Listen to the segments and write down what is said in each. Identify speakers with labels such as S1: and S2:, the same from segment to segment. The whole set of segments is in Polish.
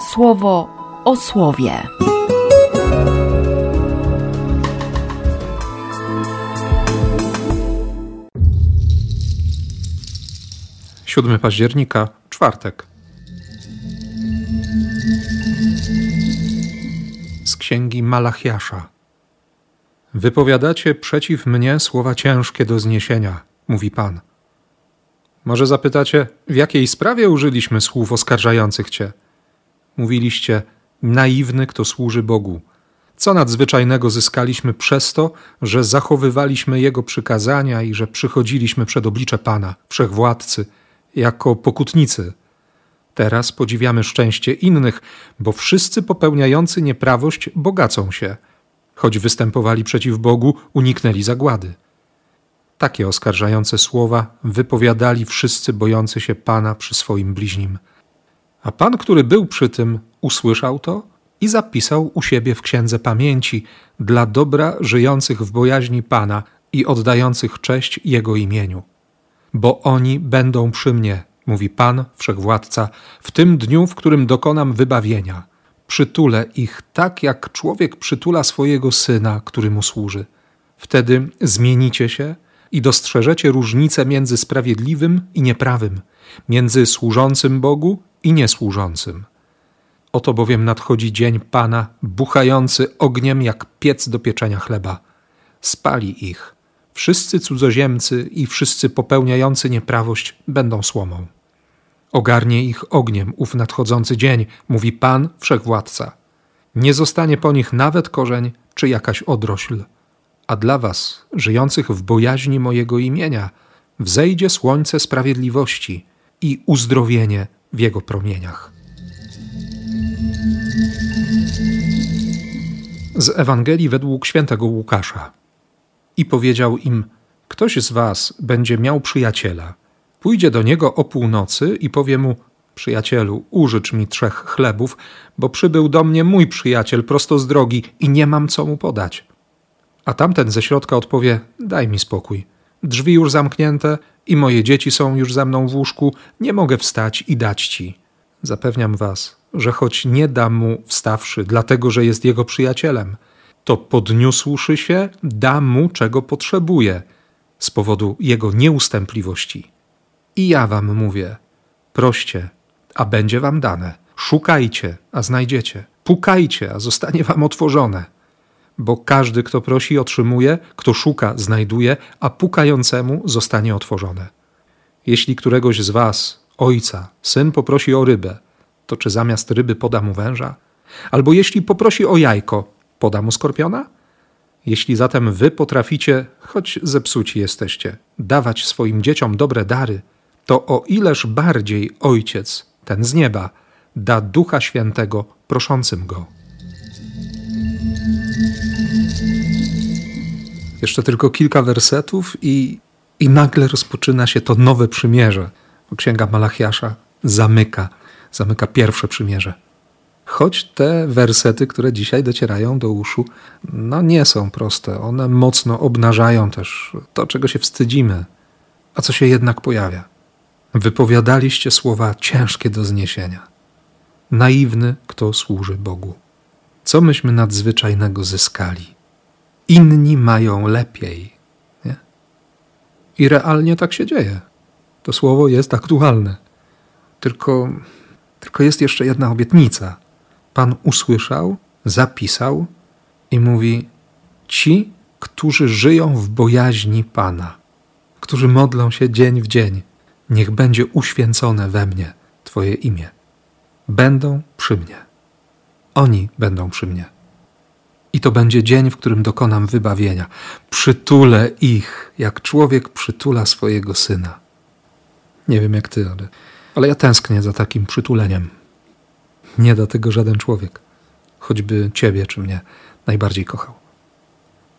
S1: słowo o słowie.
S2: 7 października, czwartek. Z księgi Malachiasza. Wypowiadacie przeciw mnie słowa ciężkie do zniesienia, mówi Pan. Może zapytacie, w jakiej sprawie użyliśmy słów oskarżających cię? Mówiliście, naiwny, kto służy Bogu. Co nadzwyczajnego zyskaliśmy przez to, że zachowywaliśmy Jego przykazania i że przychodziliśmy przed oblicze Pana, wszechwładcy, jako pokutnicy. Teraz podziwiamy szczęście innych, bo wszyscy popełniający nieprawość bogacą się. Choć występowali przeciw Bogu, uniknęli zagłady. Takie oskarżające słowa wypowiadali wszyscy bojący się Pana przy swoim bliźnim. A Pan, który był przy tym, usłyszał to i zapisał u siebie w księdze pamięci dla dobra żyjących w bojaźni Pana i oddających cześć Jego imieniu bo oni będą przy mnie, mówi Pan Wszechwładca, w tym dniu, w którym dokonam wybawienia. Przytulę ich tak, jak człowiek przytula swojego syna, który mu służy. Wtedy zmienicie się i dostrzeżecie różnicę między sprawiedliwym i nieprawym, między służącym Bogu i niesłużącym. Oto bowiem nadchodzi dzień Pana, buchający ogniem jak piec do pieczenia chleba. Spali ich Wszyscy cudzoziemcy i wszyscy popełniający nieprawość będą słomą. Ogarnie ich ogniem ów nadchodzący dzień, mówi Pan Wszechwładca. Nie zostanie po nich nawet korzeń czy jakaś odrośl. A dla was, żyjących w bojaźni mojego imienia, wzejdzie słońce sprawiedliwości i uzdrowienie w jego promieniach. Z Ewangelii według świętego Łukasza i powiedział im: Ktoś z was będzie miał przyjaciela. Pójdzie do niego o północy i powie mu: Przyjacielu, użycz mi trzech chlebów, bo przybył do mnie mój przyjaciel prosto z drogi i nie mam co mu podać. A tamten ze środka odpowie: Daj mi spokój. Drzwi już zamknięte i moje dzieci są już ze mną w łóżku, nie mogę wstać i dać ci. Zapewniam was, że choć nie dam mu wstawszy, dlatego że jest jego przyjacielem, to podniósłszy się, da mu, czego potrzebuje z powodu jego nieustępliwości. I ja wam mówię: proście, a będzie wam dane. Szukajcie, a znajdziecie. Pukajcie, a zostanie wam otworzone. Bo każdy, kto prosi, otrzymuje, kto szuka, znajduje, a pukającemu zostanie otworzone. Jeśli któregoś z was, ojca, syn poprosi o rybę, to czy zamiast ryby poda mu węża? Albo jeśli poprosi o jajko, poda mu skorpiona? Jeśli zatem wy potraficie, choć zepsuci jesteście, dawać swoim dzieciom dobre dary, to o ileż bardziej Ojciec, ten z nieba, da Ducha Świętego proszącym Go. Jeszcze tylko kilka wersetów i, i nagle rozpoczyna się to nowe przymierze. Księga Malachiasza zamyka, zamyka pierwsze przymierze choć te wersety, które dzisiaj docierają do uszu, no nie są proste. One mocno obnażają też to, czego się wstydzimy, a co się jednak pojawia. Wypowiadaliście słowa ciężkie do zniesienia. Naiwny, kto służy Bogu. Co myśmy nadzwyczajnego zyskali? Inni mają lepiej. Nie? I realnie tak się dzieje. To słowo jest aktualne. Tylko, tylko jest jeszcze jedna obietnica – Pan usłyszał, zapisał i mówi: Ci, którzy żyją w bojaźni Pana, którzy modlą się dzień w dzień, niech będzie uświęcone we mnie Twoje imię. Będą przy mnie. Oni będą przy mnie. I to będzie dzień, w którym dokonam wybawienia. Przytulę ich, jak człowiek przytula swojego syna. Nie wiem jak ty, ale, ale ja tęsknię za takim przytuleniem. Nie da tego żaden człowiek, choćby ciebie czy mnie najbardziej kochał.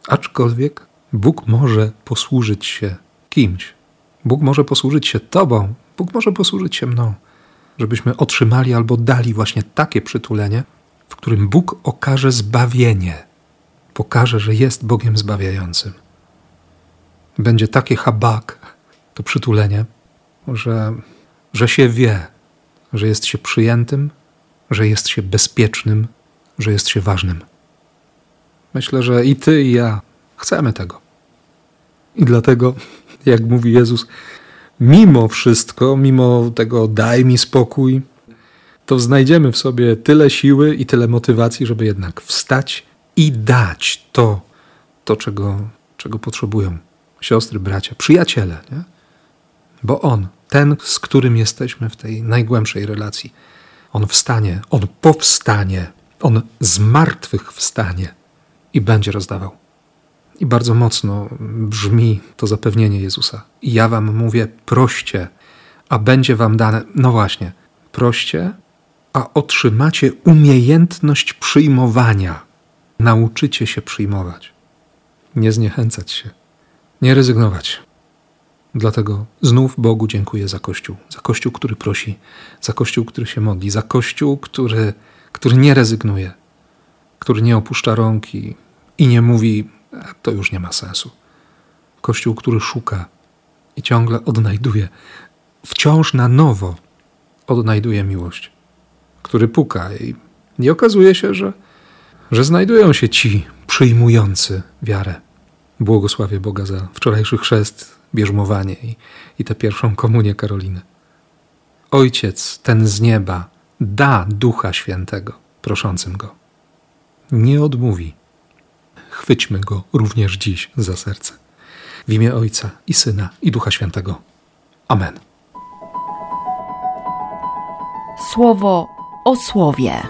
S2: Aczkolwiek Bóg może posłużyć się kimś. Bóg może posłużyć się Tobą, Bóg może posłużyć się mną, żebyśmy otrzymali albo dali właśnie takie przytulenie, w którym Bóg okaże zbawienie, pokaże, że jest Bogiem zbawiającym. Będzie takie habak, to przytulenie, że, że się wie, że jest się przyjętym, że jest się bezpiecznym, że jest się ważnym. Myślę, że i ty, i ja chcemy tego. I dlatego, jak mówi Jezus, mimo wszystko, mimo tego daj mi spokój, to znajdziemy w sobie tyle siły i tyle motywacji, żeby jednak wstać i dać to, to czego, czego potrzebują siostry, bracia, przyjaciele. Nie? Bo On, ten, z którym jesteśmy w tej najgłębszej relacji, On wstanie, On powstanie, On z martwych wstanie i będzie rozdawał. I bardzo mocno brzmi to zapewnienie Jezusa. I ja wam mówię, proście, a będzie wam dane. No właśnie, proście, a otrzymacie umiejętność przyjmowania. Nauczycie się przyjmować. Nie zniechęcać się, nie rezygnować. Dlatego znów Bogu dziękuję za Kościół. Za Kościół, który prosi, za Kościół, który się modli, za Kościół, który, który nie rezygnuje, który nie opuszcza rąki i nie mówi, to już nie ma sensu. Kościół, który szuka i ciągle odnajduje, wciąż na nowo odnajduje miłość, który puka i nie okazuje się, że, że znajdują się ci przyjmujący wiarę. Błogosławię Boga za wczorajszy chrzest, bierzmowanie i, i tę pierwszą komunię Karoliny. Ojciec, ten z nieba, da Ducha Świętego proszącym Go. Nie odmówi chwyćmy go również dziś za serce. W imię Ojca i Syna i Ducha Świętego. Amen.
S1: Słowo o słowie.